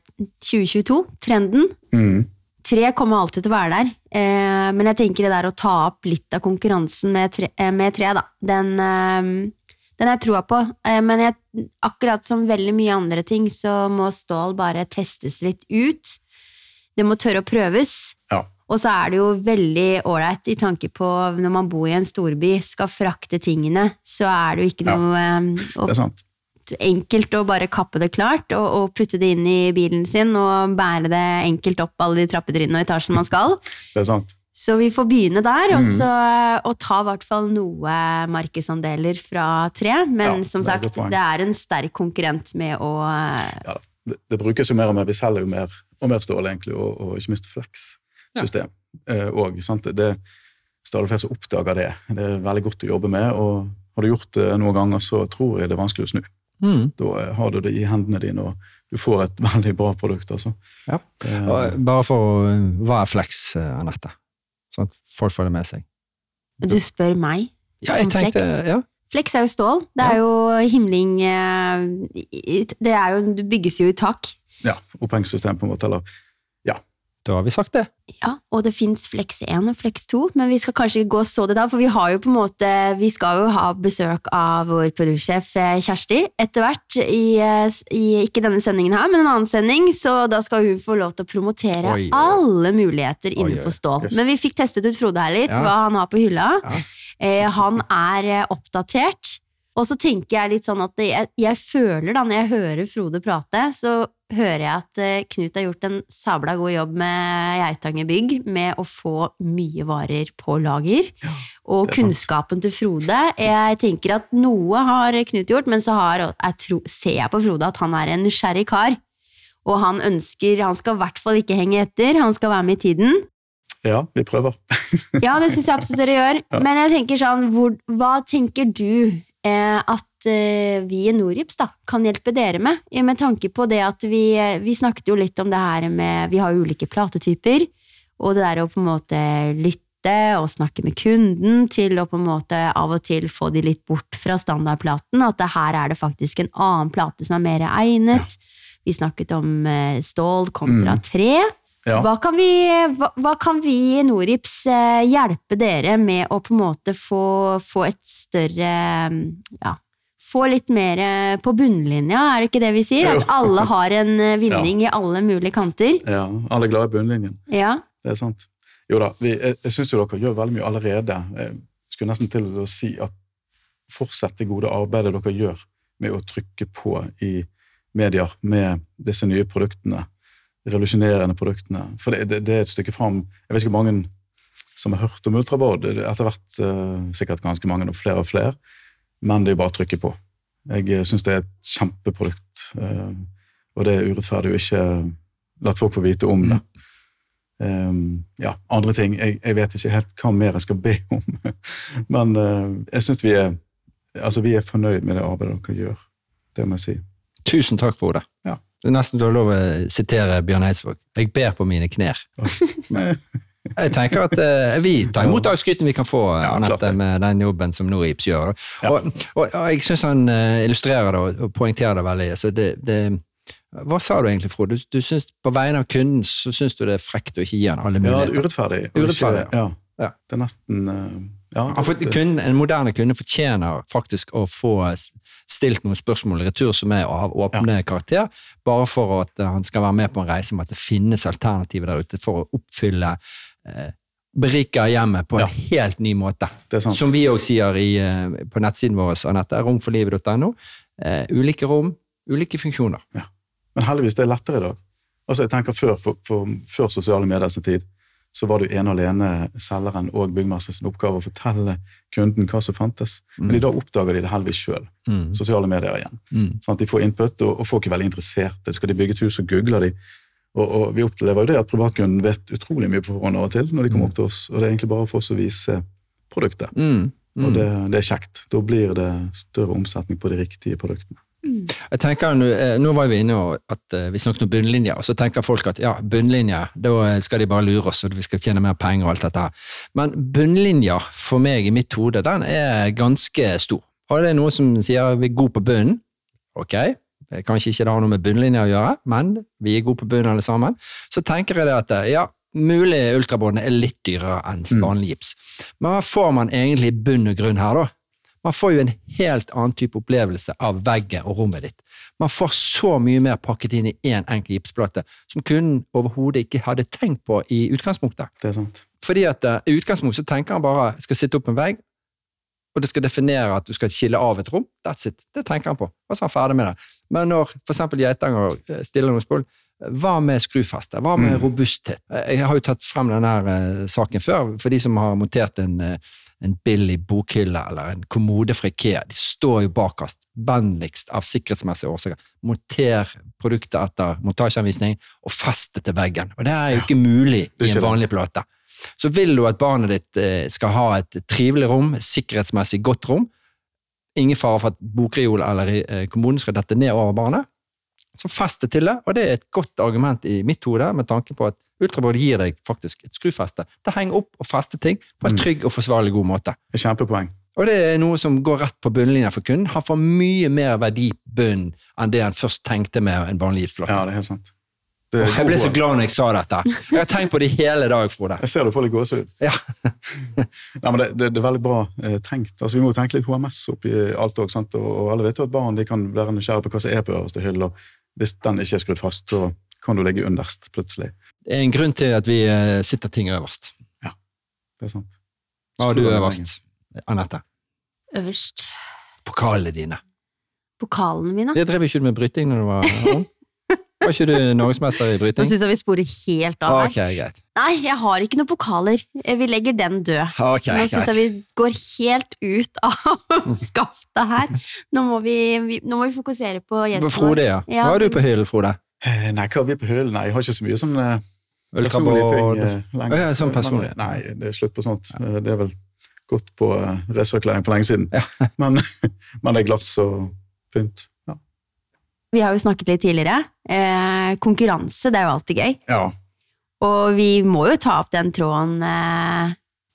2022, trenden Mm. Tre kommer alltid til å være der, eh, men jeg tenker det der å ta opp litt av konkurransen med tre, med tre da, den, eh, den jeg troa på. Eh, men jeg, akkurat som veldig mye andre ting, så må stål bare testes litt ut. Det må tørre å prøves. Ja. Og så er det jo veldig ålreit i tanke på når man bor i en storby, skal frakte tingene, så er det jo ikke noe ja, Det er sant. enkelt å bare kappe det klart og, og putte det inn i bilen sin og bære det enkelt opp alle de trappetrinnene og etasjen man skal. Det er sant. Så vi får begynne der, og, Mhm. så, og ta i hvert fall noe markedsandeler fra tre. Men Ja, som sagt, det er en sterk konkurrent med å Ja, det, det brukes jo mer og mer. Vi selger jo mer og mer stål, egentlig, og, og ikke minst Flex-system. Eh, og, sant? Det er stadig flere som oppdager det. Det er veldig godt å jobbe med, og har du gjort det noen ganger, så tror jeg det er vanskelig å snu. Mm. Da har du det i hendene dine, og du får et veldig bra produkt. altså. Ja. Eh, Og bare for å- Hva er flex, eh, Anette? Sånn at folk får det med seg. Du spør meg. Ja, jeg Om tenkte flex? ja. Flex er jo stål. Det er jo himling eh, Det er jo, det bygges jo i tak. ja, Opphengssystem, på en måte. eller Da har vi sagt det. Ja, og det fins Flex 1 og Flex 2, men vi skal kanskje ikke gå så det da, for vi har jo på en måte Vi skal jo ha besøk av vår produktsjef eh, Kjersti etter hvert, i, eh, i ikke denne sendingen her, men en annen sending, så da skal hun få lov til å promotere Oi, alle muligheter Oi, innenfor stål. yes. Men vi fikk testet ut Frode her litt, Ja. hva han har på hylla. Ja. Eh, han er eh, oppdatert. Og så tenker jeg litt sånn at jeg, jeg føler da, når jeg hører Frode prate, så hører jeg at eh, Knut har gjort en sabla god jobb med Geitanger bygg med å få mye varer på lager. og det er sant. kunnskapen til Frode Jeg tenker at noe har Knut gjort, men så har, jeg tro, ser jeg på Frode at han er en nysgjerrig kar. Og han ønsker Han skal i hvert fall ikke henge etter, han skal være med i tiden. Ja, vi prøver. Ja, det syns jeg absolutt dere gjør. Ja. Men jeg tenker sånn, hvor, hva tenker du at eh, vi i Norips da, kan hjelpe dere med? Med tanke på det at vi, vi snakket jo litt om det her med Vi har ulike platetyper, og det der å på en måte lytte og snakke med kunden til å på en måte av og til få de litt bort fra standardplaten. At det her er det faktisk en annen plate som er mer egnet. Vi snakket om eh, stål kontra Mm. tre. Ja. Hva kan vi, hva, hva kan vi i Norips eh, hjelpe dere med å på en måte få, få et større Ja, få litt mer eh, på bunnlinja, er det ikke det vi sier? At alle har en vinning vinning i alle mulige kanter? ja, Alle er glad i bunnlinjen. Ja. Det er sant. Jo da, vi, jeg, jeg syns jo dere gjør veldig mye allerede. Jeg skulle nesten til å si at fortsett det gode arbeidet dere gjør med å trykke på i medier med disse nye produktene. Revolusjonerende produktene. For det, det, det er et stykke fram. Jeg vet ikke hvor mange som har hørt om ultrabod. Er Etter hvert uh, sikkert ganske mange, og flere og flere. Men det er jo bare å trykke på. Jeg syns det er et kjempeprodukt. Uh, og det er urettferdig å ikke la folk få vite om det. Um, ja, andre ting. Jeg, jeg vet ikke helt hva mer jeg skal be om. Men uh, jeg syns vi er altså vi er fornøyd med det arbeidet dere gjør. Det må jeg si. Tusen takk for det. Ja. Det er nesten du har lov å sitere Bjørn Eidsvåg. Jeg ber på mine knær. Jeg tenker at eh, vi tar imot skryten vi kan få eh, Ja, Anette, med den jobben som Norips gjør. Og, og, og jeg syns han eh, illustrerer det og, poengterer det veldig. Så det, det, Hva sa du egentlig, Frode? Du, du syns, på vegne av kunden så syns du det er frekt å ikke gi han alle muligheter? Ja, det er urettferdig. Urettferdig, ikke- ja. Ja. Det er nesten eh, ja, det- kunden, en moderne kunde fortjener faktisk å få stilt noen spørsmål i retur som er av åpne karakter, bare for at eh, han skal være med på en reise med at det finnes alternativer der ute for å oppfylle eh, Berike hjemmet på en Ja. helt ny måte. Som vi òg sier i, eh, på nettsiden vår, Anette, romforlivet.no. Eh, ulike rom, ulike funksjoner. Men heldigvis det er lettere i dag. Altså jeg tenker Før, for, for, før sosiale medier sin tid så var det ene og alene selgeren og byggmester sin oppgave å fortelle kunden hva som fantes. Men i dag oppdager de det heldigvis sjøl. Mm. Sosiale medier igjen. Mm. Sånn at De får input, og, og folk er veldig interesserte. Skal de bygge et hus, så googler de. Og, og Vi opplever jo det at privatkunden vet utrolig mye på forhånd av og til når de kommer opp til oss. og Det er egentlig bare for oss å vise produktet. Mm. Og det, det er kjekt. Da blir det større omsetning på de riktige produktene. Jeg tenker, Nå eh, var vi inne og at eh, vi snakket om bunnlinjer, og så tenker folk at ja, bunnlinjer, da eh, skal de bare lure oss, og vi skal tjene mer penger og alt dette her. Men bunnlinjer for meg i mitt hode, den er ganske stor. Og det er noe som sier vi er gode på bunnen. Ok, kanskje ikke det har noe med bunnlinjer å gjøre, men vi er gode på bunnen alle sammen. Så tenker jeg det at ja, mulig ultrabånd er litt dyrere enn Mm. vanlig gips. Men hva får man egentlig i bunn og grunn her, da? Man får jo en helt annen type opplevelse av veggen og rommet ditt. Man får så mye mer pakket inn i én enkel gipsplate, som kunden overhodet ikke hadde tenkt på i utgangspunktet. Det er sant. Fordi at uh, i utgangspunktet så tenker han bare skal sitte opp en vegg, og det skal definere at du skal skille av et rom. That's it. Det tenker han på, og så er han ferdig med det. Men når eksempel Geitanger eh, stiller noen spørsmål, hva med skrufeste? Hva med Mm. robusthet? Eh, Jeg har jo tatt frem denne eh, saken før, for de som har montert en, eh, en billig bokhylle eller en kommode fra Ikea. De står jo bakerst, vennligst av sikkerhetsmessige årsaker. Monter produktet etter montasjeanvisning og fest det til veggen. Og det er jo ikke mulig i en vanlig plate. Så vil du at barnet ditt eh, skal ha et trivelig rom, sikkerhetsmessig godt rom, ingen fare for at bokreol eller kommunen kommoden skal dette ned over barnet, så fester til det, og det er et godt argument i mitt hode med tanke på at ultrabord gir deg faktisk et skrufeste. Det henger opp og fester ting på en Mm. trygg og forsvarlig god måte. Er kjempepoeng. Og det er noe som går rett på bunnlinja for kunden. Han får mye mer verdi på bunnen enn det han først tenkte med en vanlig giftplate. Ja, det er helt sant. Er jeg ble så glad når jeg sa dette. Jeg har tenkt på det hele dag, Frode. Jeg ser du får litt gåsehud. Ja. Nei, men det, det, det er veldig bra eh, tenkt. Altså, vi må tenke litt HMS oppi alt òg. Og, og alle vet jo at barn de kan være nysgjerrige på hva som er på øverste hylle. og Hvis den ikke er skrudd fast, så kan du ligge underst plutselig. Det er en grunn til at vi eh, sitter ting øverst. Ja, Det er sant. Hva har du øverst, Anette? Øverst. Pokalene dine. Pokalene mine. Det drev ikke du med bryting når du var ung? Var ikke du norgesmester i Nå bryting? syns jeg vi sporer helt av her. Greit. Nei, jeg har ikke noen pokaler. Eh, Vi legger den død. Okay, Nå syns jeg vi går helt ut av skaftet her. Nå må vi, vi, nå må vi fokusere på gjesten Frode, ja. Ja. Hva har du på hyllen, Frode? Eh, Nei, hva har vi på hyllen? Nei, jeg har ikke så mye sånn eh, personlige ting lenger. Ja, sånn personlig. Nei, det er slutt på sånt. Det er vel gått på resirkulering for lenge siden. Men, men det er glass og pynt. Ja. Vi har jo snakket litt tidligere. Eh, konkurranse, det er jo alltid gøy. ja. Og vi må jo ta opp den tråden. Eh.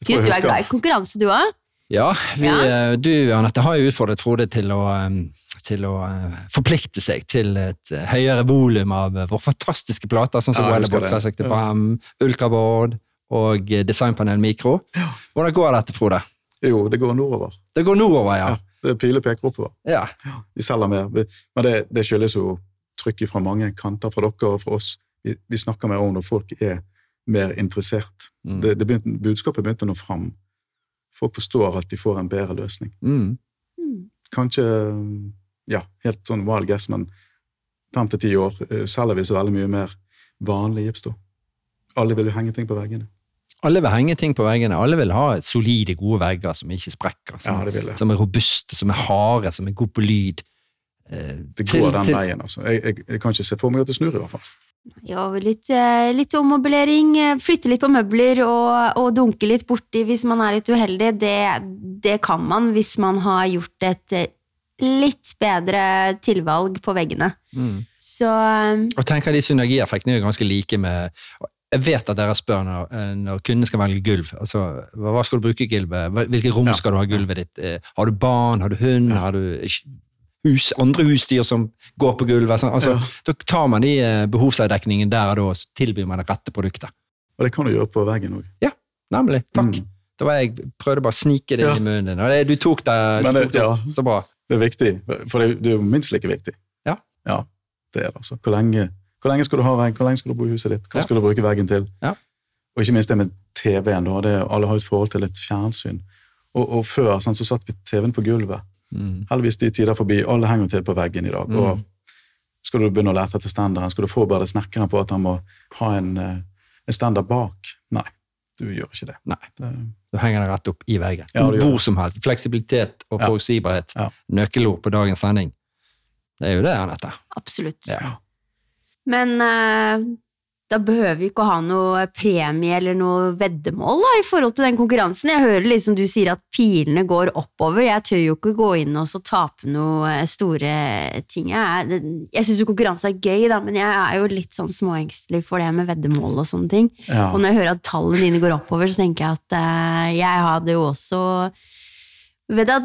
Gud, Du, er glad i konkurranse, du òg? Ja, vi, Ja. eh, du Anette har jo utfordret Frode til å, eh, til å eh, forplikte seg til et høyere volum av våre fantastiske plater, sånn som Ja, det. 365, Ultraboard og Designpanel Mikro. Hvordan går dette, Frode? Jo, det går nordover. Det går nordover, ja. Ja. Piler peker oppover. ja. Vi selger mer. Men det, det skyldes jo trykket fra mange kanter, fra dere og fra oss. Vi, vi snakker mer om når folk er mer interessert. Mm. Det, det begynte, budskapet begynte å nå fram. Folk forstår at de får en bedre løsning. Mm. Kanskje ja, helt sånn wild guess, men fem til ti år eh, selger vi så veldig mye mer vanlig gips. da. Alle vil jo henge ting på veggene. Alle vil henge ting på veggene. Alle vil ha solide, gode vegger som ikke sprekker. Som, Ja, det vil jeg. som er robuste, som er harde, som er gode på lyd. Eh, Det til- går den til- veien, altså. Jeg, jeg, jeg kan ikke se for meg at det snur, i hvert fall. Ja, litt, eh, litt ommøblering, eh, flytte litt på møbler og, og dunke litt borti hvis man er litt uheldig. Det, det kan man hvis man har gjort et eh, litt bedre tilvalg på veggene. Mm. Så Og tenker de synergieffektene er ganske like med Jeg vet at dere spør når, eh, når kunden skal velge gulv. altså Hva skal du bruke gulvet? Hvilket rom Ja. skal du ha gulvet ditt? Eh, Har du barn? Har du hund? Ja. Har du hus, andre husdyr som går på gulvet. Sånn. Altså, Ja. Da tar man de eh, behovsavdekningen der og da, og tilbyr man det rette produktet. Og det kan du gjøre på veggen òg. Nemlig. Takk. Mm. Da var jeg prøvde bare å snike det Ja. inn i munnen din, og det, du tok det, du det- tok det ja. så bra. Det er viktig, for det, det er jo minst like viktig. Ja. Ja, det er det altså. Hvor lenge, hvor lenge skal du ha vegg? Hvor lenge skal du bo i huset ditt? Hva Ja. skal du bruke veggen til? Ja. Og ikke minst det med TV-en. det, Alle har et forhold til et fjernsyn. Og, og før sånn, så satt vi TV-en på gulvet. Mm. Heldigvis de tider forbi. Alle henger til på veggen i dag. Mm. og Skal du begynne å lete etter standarden? Skal du forberede snekkeren på at han må ha en, eh, en standard bak? Nei, du gjør ikke det. Nei. det Da henger det rett opp i veggen. Ja, Hvor som helst. Fleksibilitet og Ja. forutsigbarhet. Ja. Nøkkelord på dagens sending. Det er jo det, Anette. Absolutt. Ja. Men eh, da behøver vi ikke å ha noe premie eller noe veddemål da, i forhold til den konkurransen. Jeg hører liksom du sier at pilene går oppover. Jeg tør jo ikke gå inn og så tape noe eh, store ting. Jeg, jeg syns jo konkurranse er gøy, da, men jeg er jo litt sånn småengstelig for det med veddemål og sånne ting. Ja. Og når jeg hører at tallene dine går oppover, så tenker jeg at eh, jeg hadde jo også vedda,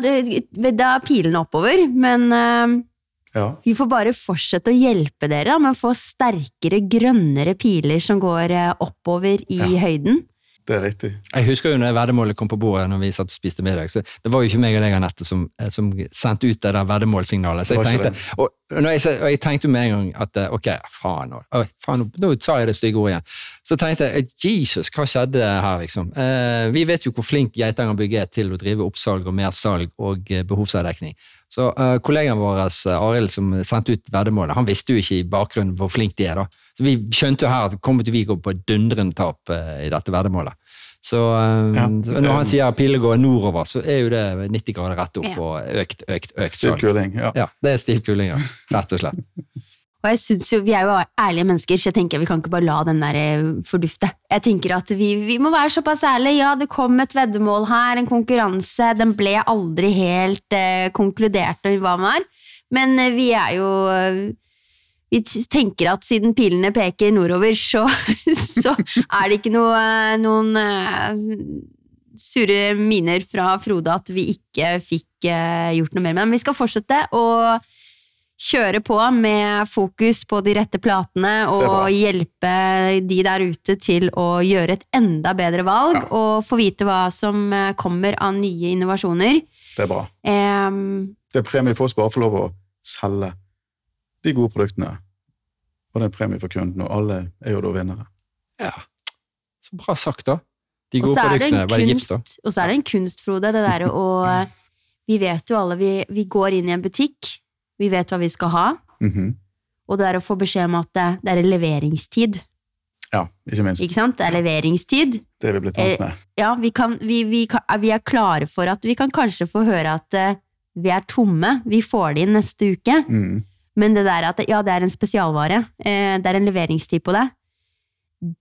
vedda pilene oppover, men eh, ja. vi får bare fortsette å hjelpe dere med å få sterkere, grønnere piler som går eh, oppover i Ja. høyden. Det er riktig. Jeg husker jo når veddemålet kom på bordet når vi satt og spiste middag. så Det var jo ikke meg og deg, Anette, som, eh, som sendte ut det der veddemålsignalet. Så jeg tenkte, og, når jeg, og jeg tenkte med en gang at eh, ok, faen, nå- faen nå- sa jeg det stygge ordet igjen. Så tenkte jeg Jesus, hva skjedde her, liksom? Eh, vi vet jo hvor flink Geitanger Bygg er til å drive oppsalg og mer salg og eh, behovsavdekning. Så uh, kollegaen vår, eh, Arild, som sendte ut veddemålet, han visste jo ikke i bakgrunnen hvor flink de er. da. Så vi skjønte jo her at kommer til vi gå på et dundrende tap uh, i dette veddemålet. Så um, Ja. så når han sier pilene går nordover, så er jo det 90 grader rett opp Ja. og økt, økt, økt Stiv kuling. Ja. Ja, det er stiv kuling, ja. Rett og slett. Og jeg synes jo, Vi er jo ærlige mennesker, så jeg tenker vi kan ikke bare la den der eh, fordufte. Jeg tenker at vi, vi må være såpass ærlige. Ja, det kom et veddemål her, en konkurranse. Den ble aldri helt eh, konkludert hva den var. Men eh, vi er jo eh, Vi tenker at siden pilene peker nordover, så, så er det ikke noe, noen eh, sure miner fra Frode at vi ikke fikk eh, gjort noe mer med dem. Vi skal fortsette å kjøre på med fokus på de rette platene og hjelpe de der ute til å gjøre et enda bedre valg Ja. og få vite hva som eh, kommer av nye innovasjoner. Det er bra. Um, Det er premie for oss bare få lov å selge de gode produktene. Og det er premie for kunden, og alle er jo da vinnere. Ja. Så bra sagt, da. De gode er produktene. det gips, da? og så er det en kunst, Frode, det derre å Vi vet jo alle, vi, vi går inn i en butikk, vi vet hva vi skal ha, Mhm. og det er å få beskjed om at det, det er leveringstid. Ja, ikke minst. Ikke sant? Det er leveringstid. Det er vi blitt vant med. ja, vi, kan, vi, vi, kan, vi er klare for at vi kan kanskje få høre at eh, vi er tomme, vi får det inn neste uke. Mm. Men det der at ja, det er en spesialvare, eh, det er en leveringstid på det,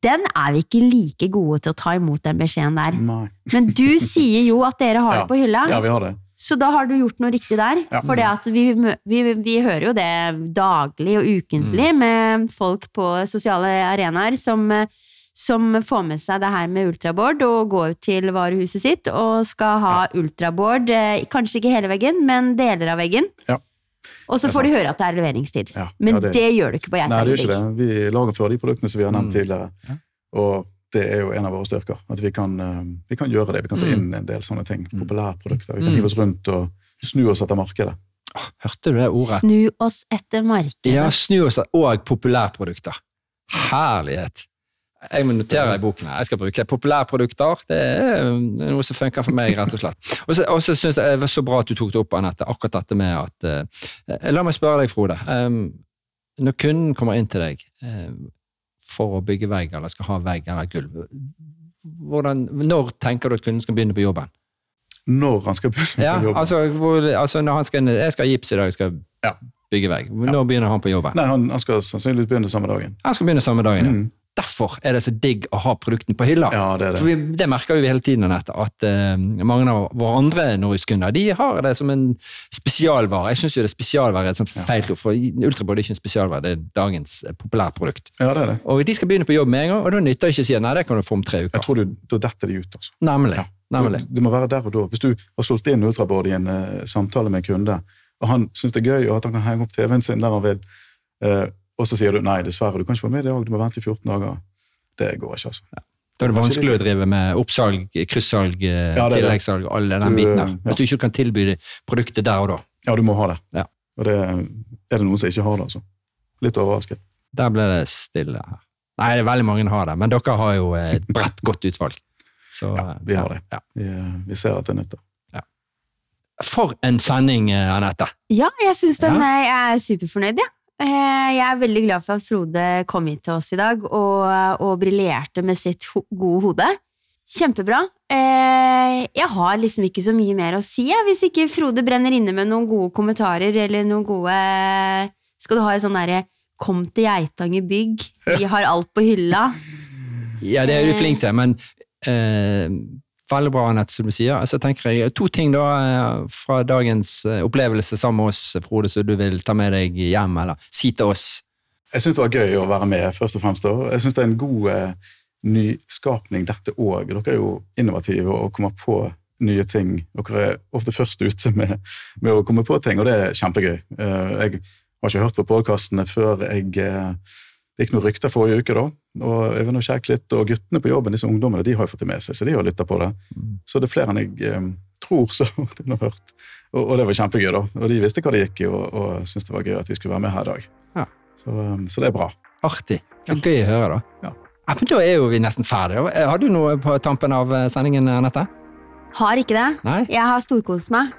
den er vi ikke like gode til å ta imot den beskjeden der. Nei. Men du sier jo at dere har Ja. det på hylla, Ja, vi har det. Så da har du gjort noe riktig der. Ja. For vi, vi, vi hører jo det daglig og ukentlig Mm. med folk på sosiale arenaer som, som får med seg det her med ultraboard og går til varehuset sitt og skal ha ultraboard, eh, kanskje ikke hele veggen, men deler av veggen. Ja. Og så får de høre at det er leveringstid. Ja, Men ja, det, det- gjør du ikke på Nei, det gjør ikke det. Vi lager før de produktene som vi har nevnt Mm. tidligere. Ja. Og det er jo en av våre styrker. At vi kan, eh, vi kan gjøre det. Vi kan ta Mm. inn en del sånne ting. Mm. Populærprodukter. Vi kan Mm. hive oss rundt og snu oss etter markedet. Åh, hørte du det ordet? Snu oss etter markedet. Ja, snu oss og populærprodukter. Herlighet. Jeg må notere i boken her. Jeg skal bruke populærprodukter. Det er noe som funker for meg, rett og slett. Og så- syns jeg det var så bra at du tok det opp, Anette, akkurat dette med at eh, La meg spørre deg, Frode. Um, når kunden kommer inn til deg eh, for å bygge vegg, eller skal ha vegg eller gulv, hvordan, når tenker du at kunden skal begynne på jobben? Når han skal begynne Ja, på jobben? altså, hvor, altså når han skal, Jeg skal ha gips i dag, jeg skal Ja. bygge vegg. Når begynner han på jobben? Nei, han, han skal sannsynligvis begynne samme dagen. Han skal begynne samme dagen. ja. Mm. Derfor er det så digg å ha produktene på hylla. Ja, det er For det. vi, det merker vi hele tiden, Anette, at uh, mange av våre andre Norwich-kunder de har det som en spesialvare. Jeg syns jo det er spesialvare er et feilt ord, for Ultraboard er ikke en spesialvare, det er dagens populære populærprodukt. Ja, det er det. Og de skal begynne på jobb med en gang, og da nytter det ikke å si nei, det kan du få om tre uker. Jeg tror du, Da detter de ut, altså. Nemlig. Ja. nemlig. Det må være der og da. Hvis du har solgt inn ultraboard i en uh, samtale med en kunde, og han syns det er gøy, og at han kan henge opp TV-en sin der han vil. Eh, og så sier du nei, dessverre, du kan ikke få med det òg, du må vente i 14 dager. Det går ikke, altså. Da er det vanskelig å drive med oppsalg, kryssalg, eh, Ja, tilleggssalg, alle den Du, biten der. ja. Hvis du ikke kan tilby produktet der og da. Ja, du må ha det. Ja. Og det er det noen som ikke har det, altså. Litt overrasket. Der ble det stille her. Nei, det er veldig mange som har det, men dere har jo et bredt, godt utvalg. Så, Ja, vi har det. Ja. Vi, eh, vi ser at det nytter. For en sending, eh, Anette. Ja, jeg syns den Ja. er- Jeg er superfornøyd, jeg. Eh, Jeg er veldig glad for at Frode kom hit til oss i dag og, og briljerte med sitt gode hode. Kjempebra. Eh, Jeg har liksom ikke så mye mer å si, hvis ikke Frode brenner inne med noen gode kommentarer eller noen gode Skal du ha en sånn derre 'Kom til Geitanger bygg, vi har alt på hylla'? Ja, det er du flink til, men eh, veldig bra, Anette, som du sier. Altså, tenker jeg, To ting da eh, fra dagens eh, opplevelse sammen med oss, Frode, som du vil ta med deg hjem, eller si til oss. Jeg syns det var gøy å være med, først og fremst. da. Jeg syns det er en god eh, nyskapning, dette òg. Dere er jo innovative og kommer på nye ting. Dere er ofte først ute med, med å komme på ting, og det er kjempegøy. Eh, jeg har ikke hørt på podkastene før jeg eh, Det gikk noen rykter forrige uke, da. Og jeg var nå sjekket litt, og guttene på jobben, disse ungdommene, de har jo fått det med seg, så de har lytta på det. Så det er flere enn jeg eh, tror som har hørt. Og, og det var kjempegøy, da. Og de visste hva det gikk i, og, og syntes det var gøy at vi skulle være med her i dag. Ja. Så, um, så det er bra. Artig. Så gøy å høre, da. Ja. Ja, men Da er jo vi nesten ferdige. Eh, Har du noe på tampen av eh, sendingen, Anette? Har ikke det. Nei? Jeg har storkost meg.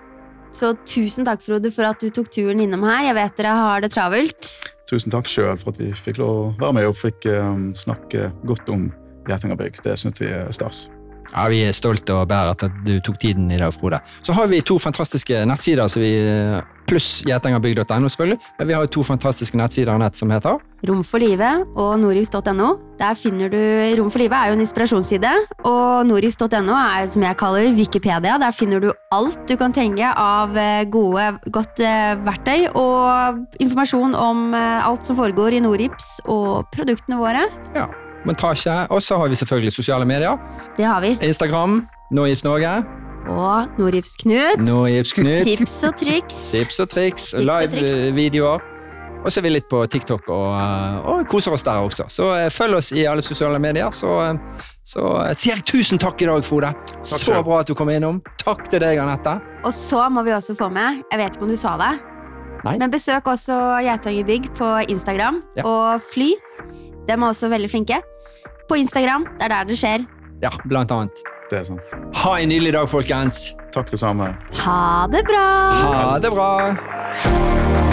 Så tusen takk, Frode, for at du tok turen innom her. Jeg vet dere har det travelt. Tusen takk sjøl for at vi fikk lov å være med og fikk um, snakke godt om Geitangerbygg. Det syns vi er stas. Ja, Vi er stolte og bærer at du tok tiden i dag, Frode. Så har vi to fantastiske nettsider, som vi, eh, pluss gjetangerbygg.no, selvfølgelig. Men vi har jo to fantastiske nettsider nett som heter Rom for livet og norivs.no. Der finner du Rom for livet er jo en inspirasjonsside, og norivs.no er som jeg kaller Wikipedia. Der finner du alt du kan tenke av eh, gode, godt eh, verktøy og informasjon om eh, alt som foregår i Norips og produktene våre. ja, men ta ikke. Og så har vi selvfølgelig sosiale medier. Det har vi. Instagram, Någift Norge, Og Norips Knut. Tips og triks. tips og triks, Tips live-videoer. Og så er vi litt på TikTok og, eh, og koser oss der også. Så eh, følg oss i alle sosiale medier. Så, eh, så sier jeg tusen takk i dag, Frode. Så bra at du kom innom. Takk til deg, Anette. Og så må vi også få med, jeg vet ikke om du sa det, Nei. men besøk også Geitanger Bygg på Instagram Ja. og Fly. De er også veldig flinke. På Instagram, det er der det skjer. Ja, blant annet. Det er sant. Ha en nydelig dag, folkens. Takk det samme. Ha det bra! Ha det bra.